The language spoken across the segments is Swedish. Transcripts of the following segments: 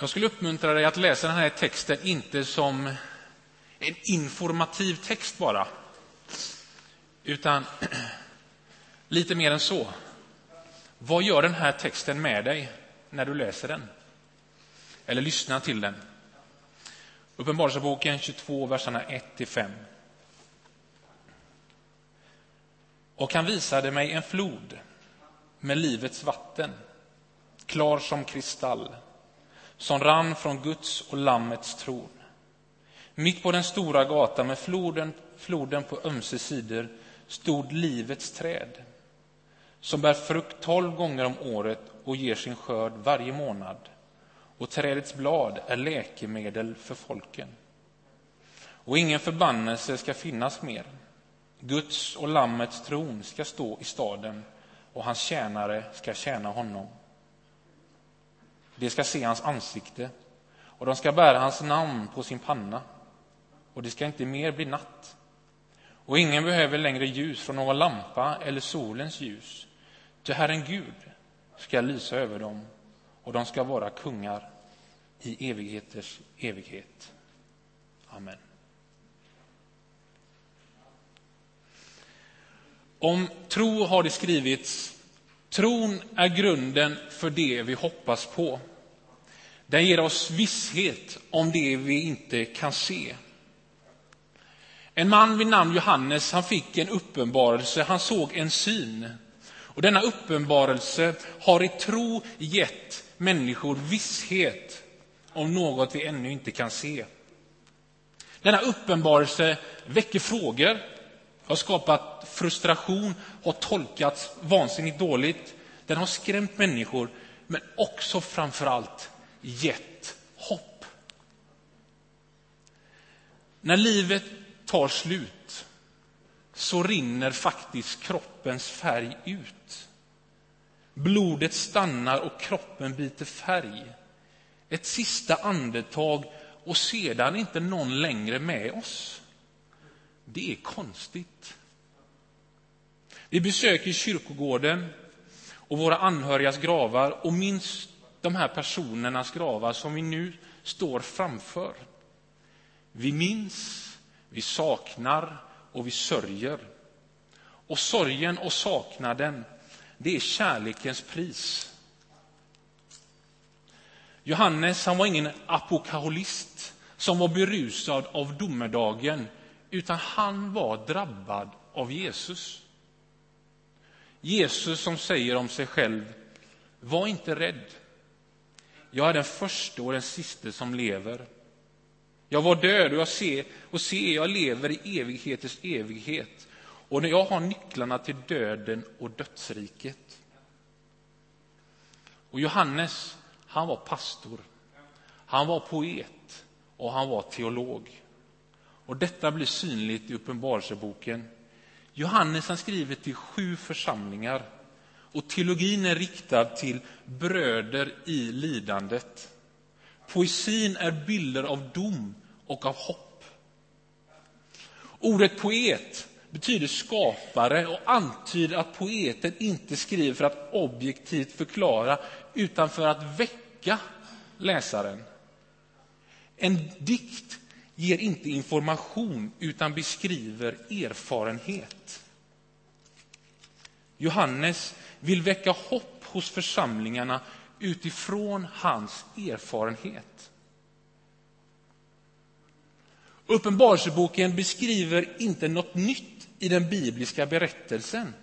Jag skulle uppmuntra dig att läsa den här texten inte som en informativ text bara, utan lite mer än så. Vad gör den här texten med dig när du läser den? Eller lyssnar till den? Uppenbarelseboken 22, verserna 1-5. Och han visade mig en flod med livets vatten, klar som kristall, som rann från Guds och Lammets tron. Mitt på den stora gatan med floden, floden på ömse sidor stod livets träd, som bär frukt tolv gånger om året och ger sin skörd varje månad. Och trädets blad är läkemedel för folken. Och ingen förbannelse ska finnas mer. Guds och Lammets tron ska stå i staden och hans tjänare ska tjäna honom. De ska se hans ansikte och de ska bära hans namn på sin panna och det ska inte mer bli natt. Och ingen behöver längre ljus från någon lampa eller solens ljus, ty Herren Gud ska lysa över dem och de ska vara kungar i evigheters evighet. Amen. Om tro har det skrivits, tron är grunden för det vi hoppas på. Den ger oss visshet om det vi inte kan se. En man vid namn Johannes han fick en uppenbarelse, han såg en syn. Och denna uppenbarelse har i tro gett människor visshet om något vi ännu inte kan se. Denna uppenbarelse väcker frågor, har skapat frustration, har tolkats vansinnigt dåligt. Den har skrämt människor, men också framför allt gett hopp. När livet tar slut så rinner faktiskt kroppens färg ut. Blodet stannar och kroppen byter färg. Ett sista andetag och sedan inte någon längre med oss. Det är konstigt. Vi besöker kyrkogården och våra anhörigas gravar och minns de här personernas gravar som vi nu står framför. Vi minns, vi saknar och vi sörjer. Och sorgen och saknaden, det är kärlekens pris. Johannes han var ingen apokalyst som var berusad av domedagen, utan han var drabbad av Jesus. Jesus som säger om sig själv, var inte rädd. Jag är den första och den siste som lever. Jag var död och jag ser, och ser jag lever i evigheters evighet. Och när jag har nycklarna till döden och dödsriket. Och Johannes, han var pastor. Han var poet och han var teolog. Och detta blir synligt i Uppenbarelseboken. Johannes han skriver till sju församlingar och teologin är riktad till bröder i lidandet. Poesin är bilder av dom och av hopp. Ordet poet betyder skapare och antyder att poeten inte skriver för att objektivt förklara utan för att väcka läsaren. En dikt ger inte information utan beskriver erfarenhet. Johannes vill väcka hopp hos församlingarna utifrån hans erfarenhet. Uppenbarelseboken beskriver inte något nytt i den bibliska berättelsen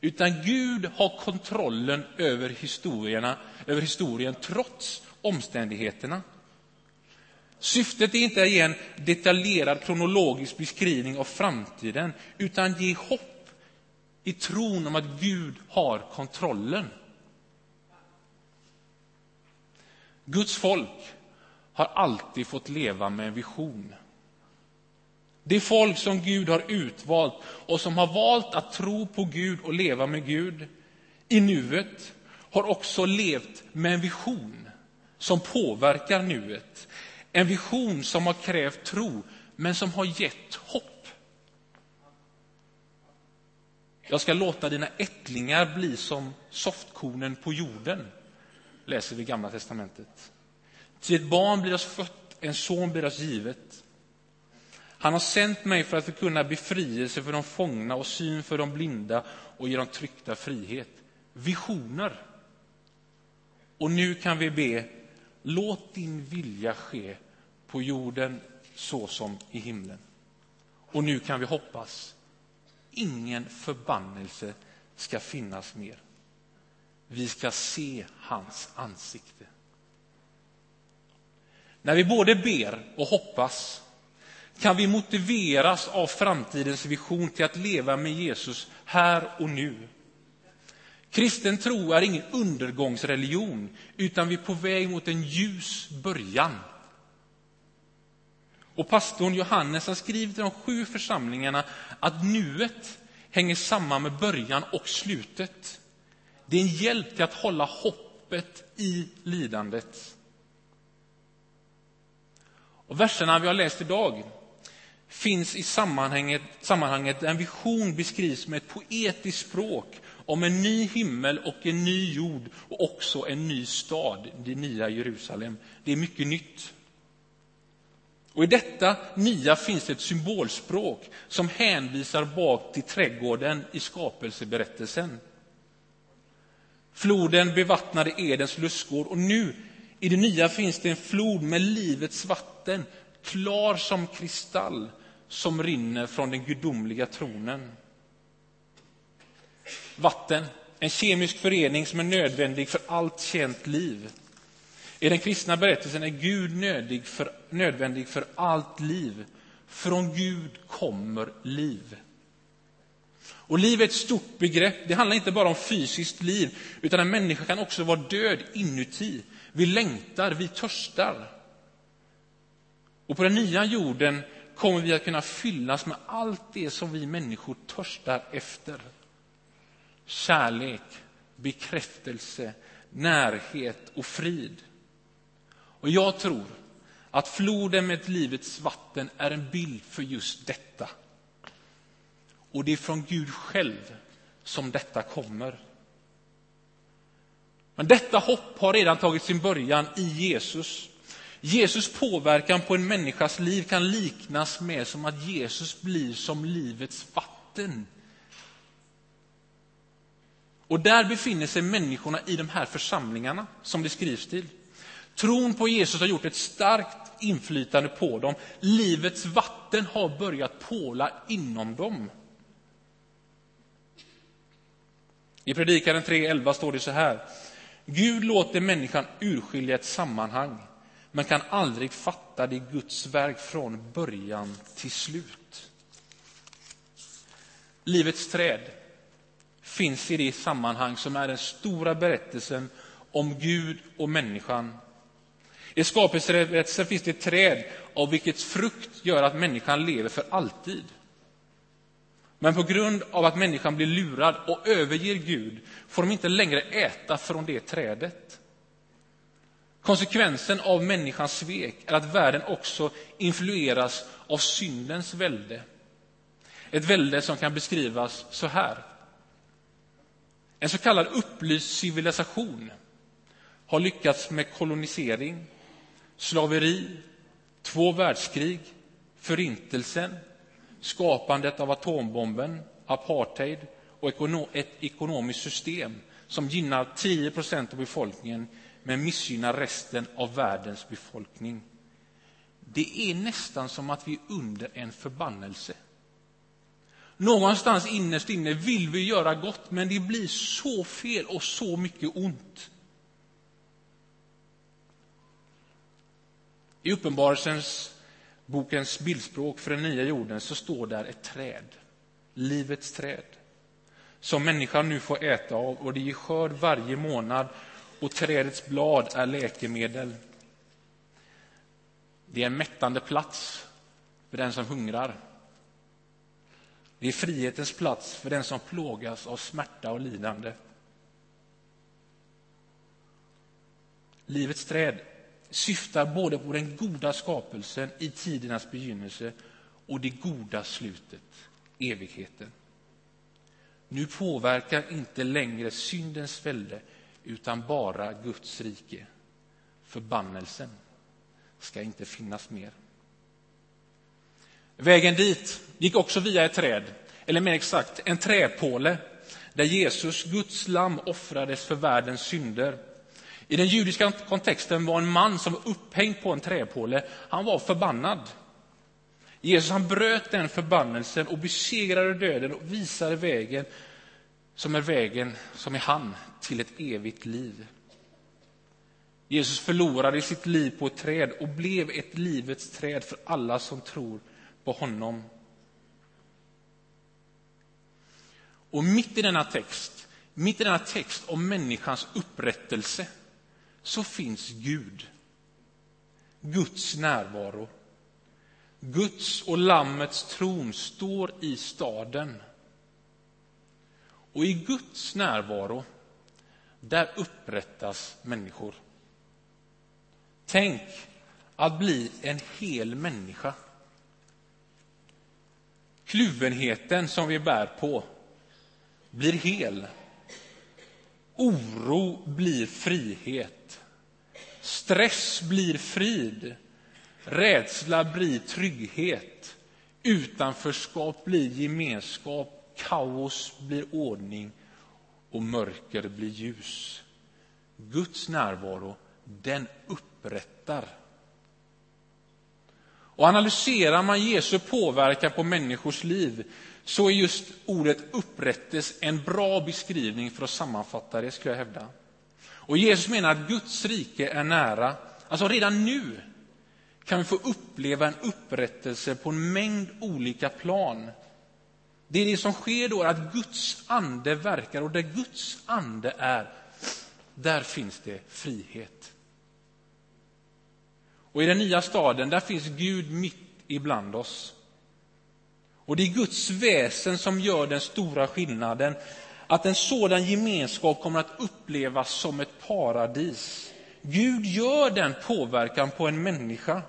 utan Gud har kontrollen över, historierna, över historien trots omständigheterna. Syftet är inte att ge en detaljerad kronologisk beskrivning av framtiden utan ge hopp i tron om att Gud har kontrollen. Guds folk har alltid fått leva med en vision. Det folk som Gud har utvalt och som har valt att tro på Gud och leva med Gud i nuet har också levt med en vision som påverkar nuet. En vision som har krävt tro, men som har gett hopp. Jag ska låta dina ättlingar bli som softkornen på jorden, läser vi i Gamla testamentet. Ty ett barn blir oss fött, en son blir oss givet. Han har sänt mig för att förkunna befrielse för de fångna och syn för de blinda och ge dem tryckta frihet. Visioner. Och nu kan vi be, låt din vilja ske på jorden så som i himlen. Och nu kan vi hoppas, ingen förbannelse ska finnas mer. Vi ska se hans ansikte. När vi både ber och hoppas kan vi motiveras av framtidens vision till att leva med Jesus här och nu. Kristen tro är ingen undergångsreligion, utan vi är på väg mot en ljus början. Och pastorn Johannes har skrivit till de sju församlingarna att nuet hänger samman med början och slutet. Det är en hjälp till att hålla hoppet i lidandet. Och verserna vi har läst idag finns i sammanhanget, sammanhanget där en vision beskrivs med ett poetiskt språk om en ny himmel och en ny jord och också en ny stad, det nya Jerusalem. Det är mycket nytt. Och I detta nya finns ett symbolspråk som hänvisar bak till trädgården i skapelseberättelsen. Floden bevattnade Edens lustgård och nu i det nya finns det en flod med livets vatten, klar som kristall, som rinner från den gudomliga tronen. Vatten, en kemisk förening som är nödvändig för allt känt liv. I den kristna berättelsen är Gud nödig för, nödvändig för allt liv. Från Gud kommer liv. Och liv är ett stort begrepp. Det handlar inte bara om fysiskt liv, utan en människa kan också vara död inuti. Vi längtar, vi törstar. Och på den nya jorden kommer vi att kunna fyllas med allt det som vi människor törstar efter. Kärlek, bekräftelse, närhet och frid. Och jag tror att floden med livets vatten är en bild för just detta. Och det är från Gud själv som detta kommer. Men detta hopp har redan tagit sin början i Jesus. Jesus påverkan på en människas liv kan liknas med som att Jesus blir som livets vatten. Och där befinner sig människorna i de här församlingarna som det skrivs till. Tron på Jesus har gjort ett starkt inflytande på dem. Livets vatten har börjat påla inom dem. I Predikaren 3.11 står det så här. Gud låter människan urskilja ett sammanhang men kan aldrig fatta det Guds verk från början till slut. Livets träd finns i det sammanhang som är den stora berättelsen om Gud och människan. I skapelseberättelsen finns det ett träd av vilket frukt gör att människan lever för alltid. Men på grund av att människan blir lurad och överger Gud får de inte längre äta från det trädet. Konsekvensen av människans svek är att världen också influeras av syndens välde. Ett välde som kan beskrivas så här. En så kallad upplyst civilisation har lyckats med kolonisering, slaveri, två världskrig, förintelsen, skapandet av atombomben, apartheid och ett ekonomiskt system som gynnar 10 procent av befolkningen men missgynnar resten av världens befolkning. Det är nästan som att vi är under en förbannelse. Någonstans innerst inne vill vi göra gott, men det blir så fel och så mycket ont. I Uppenbarelsens bokens bildspråk för den nya jorden så står där ett träd, livets träd, som människan nu får äta av och det ger skörd varje månad och trädets blad är läkemedel. Det är en mättande plats för den som hungrar. Det är frihetens plats för den som plågas av smärta och lidande. Livets träd syftar både på den goda skapelsen i tidernas begynnelse och det goda slutet, evigheten. Nu påverkar inte längre syndens välde utan bara Guds rike. Förbannelsen ska inte finnas mer. Vägen dit gick också via ett träd, eller mer exakt en träpåle där Jesus, Guds lam, offrades för världens synder. I den judiska kontexten var en man som var upphängd på en träpåle, han var förbannad. Jesus han bröt den förbannelsen och besegrade döden och visade vägen som är vägen som är han till ett evigt liv. Jesus förlorade sitt liv på ett träd och blev ett livets träd för alla som tror på honom. Och mitt i denna text, mitt i denna text om människans upprättelse, så finns Gud. Guds närvaro. Guds och Lammets tron står i staden. Och i Guds närvaro, där upprättas människor. Tänk att bli en hel människa. Kluvenheten som vi bär på blir hel. Oro blir frihet. Stress blir frid. Rädsla blir trygghet. Utanförskap blir gemenskap. Kaos blir ordning och mörker blir ljus. Guds närvaro, den upprättar. Och analyserar man Jesu påverkan på människors liv så är just ordet upprättes en bra beskrivning för att sammanfatta det, skulle jag hävda. Och Jesus menar att Guds rike är nära. Alltså redan nu kan vi få uppleva en upprättelse på en mängd olika plan. Det är det som sker då, att Guds ande verkar och där Guds ande är, där finns det frihet. Och i den nya staden, där finns Gud mitt ibland oss. Och det är Guds väsen som gör den stora skillnaden. Att en sådan gemenskap kommer att upplevas som ett paradis. Gud gör den påverkan på en människa.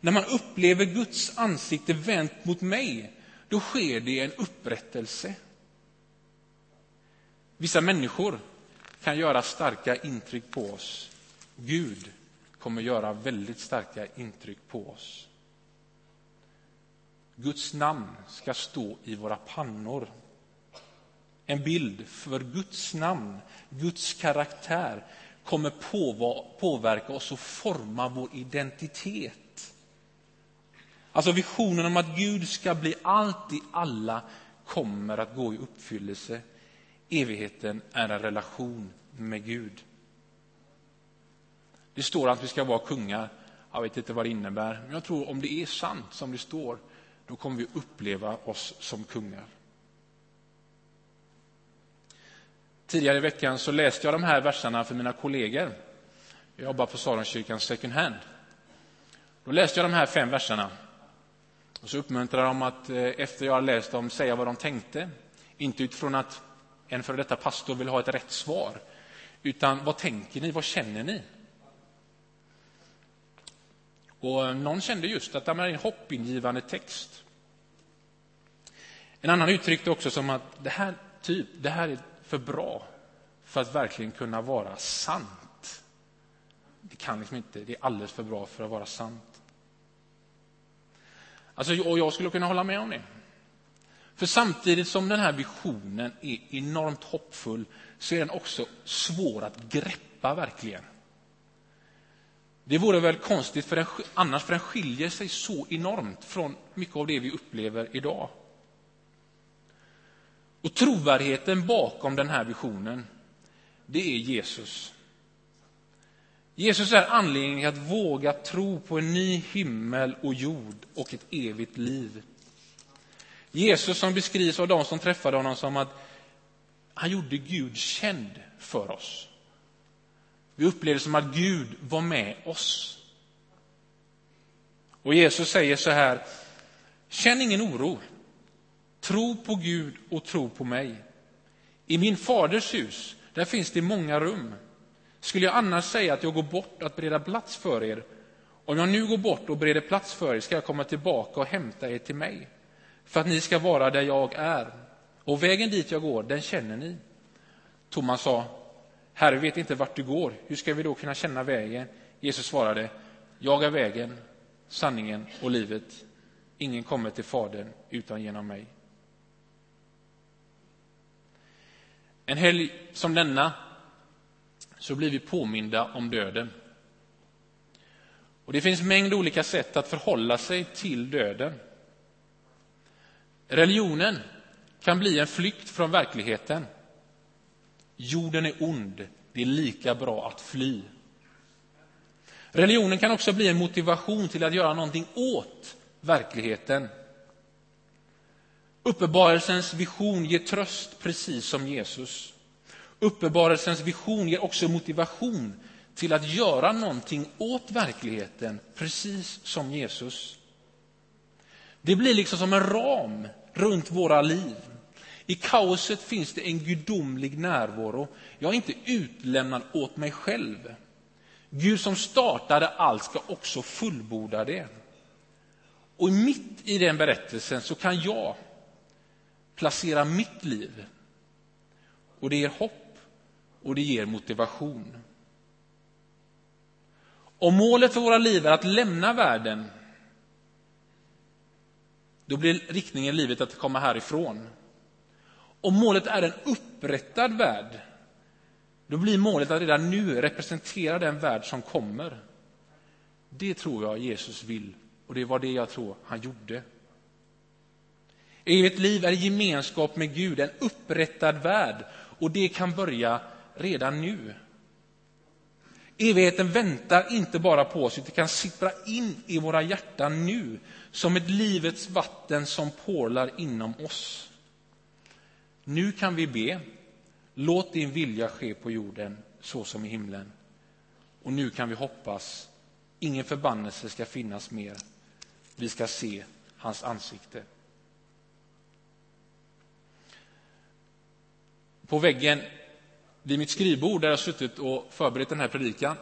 När man upplever Guds ansikte vänt mot mig, då sker det en upprättelse. Vissa människor kan göra starka intryck på oss. Gud kommer göra väldigt starka intryck på oss. Guds namn ska stå i våra pannor. En bild för Guds namn, Guds karaktär kommer påverka oss och forma vår identitet. Alltså visionen om att Gud ska bli allt i alla kommer att gå i uppfyllelse. Evigheten är en relation med Gud. Det står att vi ska vara kungar. Jag vet inte vad det innebär, men jag tror om det är sant som det står, då kommer vi uppleva oss som kungar. Tidigare i veckan så läste jag de här verserna för mina kollegor. Jag jobbar på Saronkyrkans second hand. Då läste jag de här fem verserna. Och så uppmuntrade de att eh, efter jag läst dem säga vad de tänkte. Inte utifrån att en före detta pastor vill ha ett rätt svar. Utan vad tänker ni? Vad känner ni? Och någon kände just att det är en hoppingivande text. En annan uttryckte också som att det här, typ, det här är för bra för att verkligen kunna vara sant. Det kan liksom inte, det är alldeles för bra för att vara sant. Alltså, och jag skulle kunna hålla med om det. För samtidigt som den här visionen är enormt hoppfull så är den också svår att greppa verkligen. Det vore väl konstigt för den, annars, för den skiljer sig så enormt från mycket av det vi upplever idag. Och trovärdigheten bakom den här visionen, det är Jesus. Jesus är anledningen att våga tro på en ny himmel och jord och ett evigt liv. Jesus som beskrivs av de som träffade honom som att han gjorde Gud känd för oss. Vi upplevde som att Gud var med oss. Och Jesus säger så här, känn ingen oro. Tro på Gud och tro på mig. I min faders hus, där finns det många rum. Skulle jag annars säga att jag går bort att bereda plats för er, om jag nu går bort och bereder plats för er ska jag komma tillbaka och hämta er till mig, för att ni ska vara där jag är. Och vägen dit jag går, den känner ni. Thomas sa, Herre, vi vet inte vart du går. Hur ska vi då kunna känna vägen? Jesus svarade, Jag är vägen, sanningen och livet. Ingen kommer till Fadern utan genom mig. En helg som denna så blir vi påminda om döden. Och Det finns mängd olika sätt att förhålla sig till döden. Religionen kan bli en flykt från verkligheten. Jorden är ond, det är lika bra att fly. Religionen kan också bli en motivation till att göra någonting åt verkligheten. Uppenbarelsens vision ger tröst, precis som Jesus. Uppenbarelsens vision ger också motivation till att göra någonting åt verkligheten, precis som Jesus. Det blir liksom som en ram runt våra liv. I kaoset finns det en gudomlig närvaro. Jag är inte utlämnad åt mig själv. Gud som startade allt ska också fullborda det. Och mitt i den berättelsen så kan jag placera mitt liv. Och det ger hopp och det ger motivation. Om målet för våra liv är att lämna världen, då blir riktningen i livet att komma härifrån. Om målet är en upprättad värld, då blir målet att redan nu representera den värld som kommer. Det tror jag Jesus vill och det var det jag tror han gjorde. Evigt liv är gemenskap med Gud, en upprättad värld och det kan börja redan nu. Evigheten väntar inte bara på oss, utan kan sippra in i våra hjärtan nu som ett livets vatten som porlar inom oss. Nu kan vi be, låt din vilja ske på jorden så som i himlen. Och nu kan vi hoppas, ingen förbannelse ska finnas mer. Vi ska se hans ansikte. På väggen vid mitt skrivbord där jag suttit och förberett den här predikan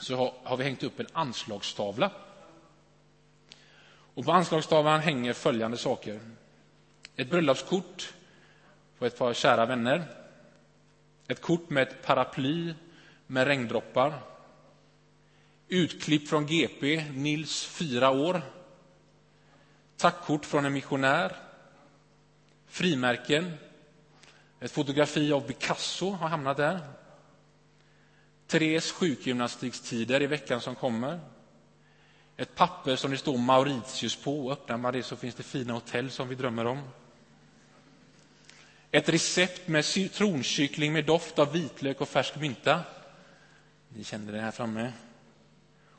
så har, har vi hängt upp en anslagstavla. Och på anslagstavlan hänger följande saker. Ett bröllopskort på ett par kära vänner. Ett kort med ett paraply med regndroppar. Utklipp från GP, Nils, fyra år. Tackkort från en missionär. Frimärken. Ett fotografi av Picasso har hamnat där. Therese sjukgymnastikstider i veckan som kommer. Ett papper som det står Mauritius på. Öppnar man det så finns det fina hotell som vi drömmer om. Ett recept med citronkyckling med doft av vitlök och färsk mynta. Ni känner det här framme.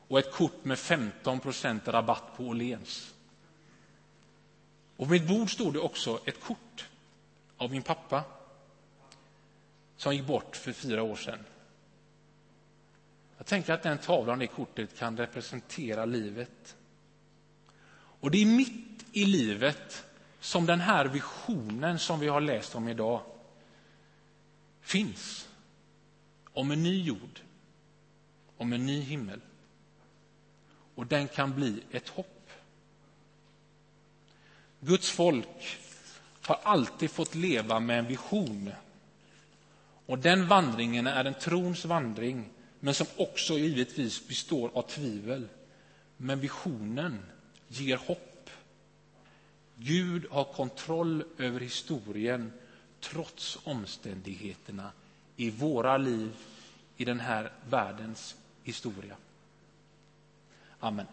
Och ett kort med 15 procent rabatt på Åhléns. Och på mitt bord stod det också ett kort av min pappa som gick bort för fyra år sedan. Jag tänker att den tavlan, det kortet, kan representera livet. Och det är mitt i livet som den här visionen som vi har läst om idag finns. Om en ny jord, om en ny himmel. Och den kan bli ett hopp. Guds folk har alltid fått leva med en vision. Och den vandringen är en trons vandring, men som också givetvis består av tvivel. Men visionen ger hopp. Gud har kontroll över historien trots omständigheterna i våra liv, i den här världens historia. Amen.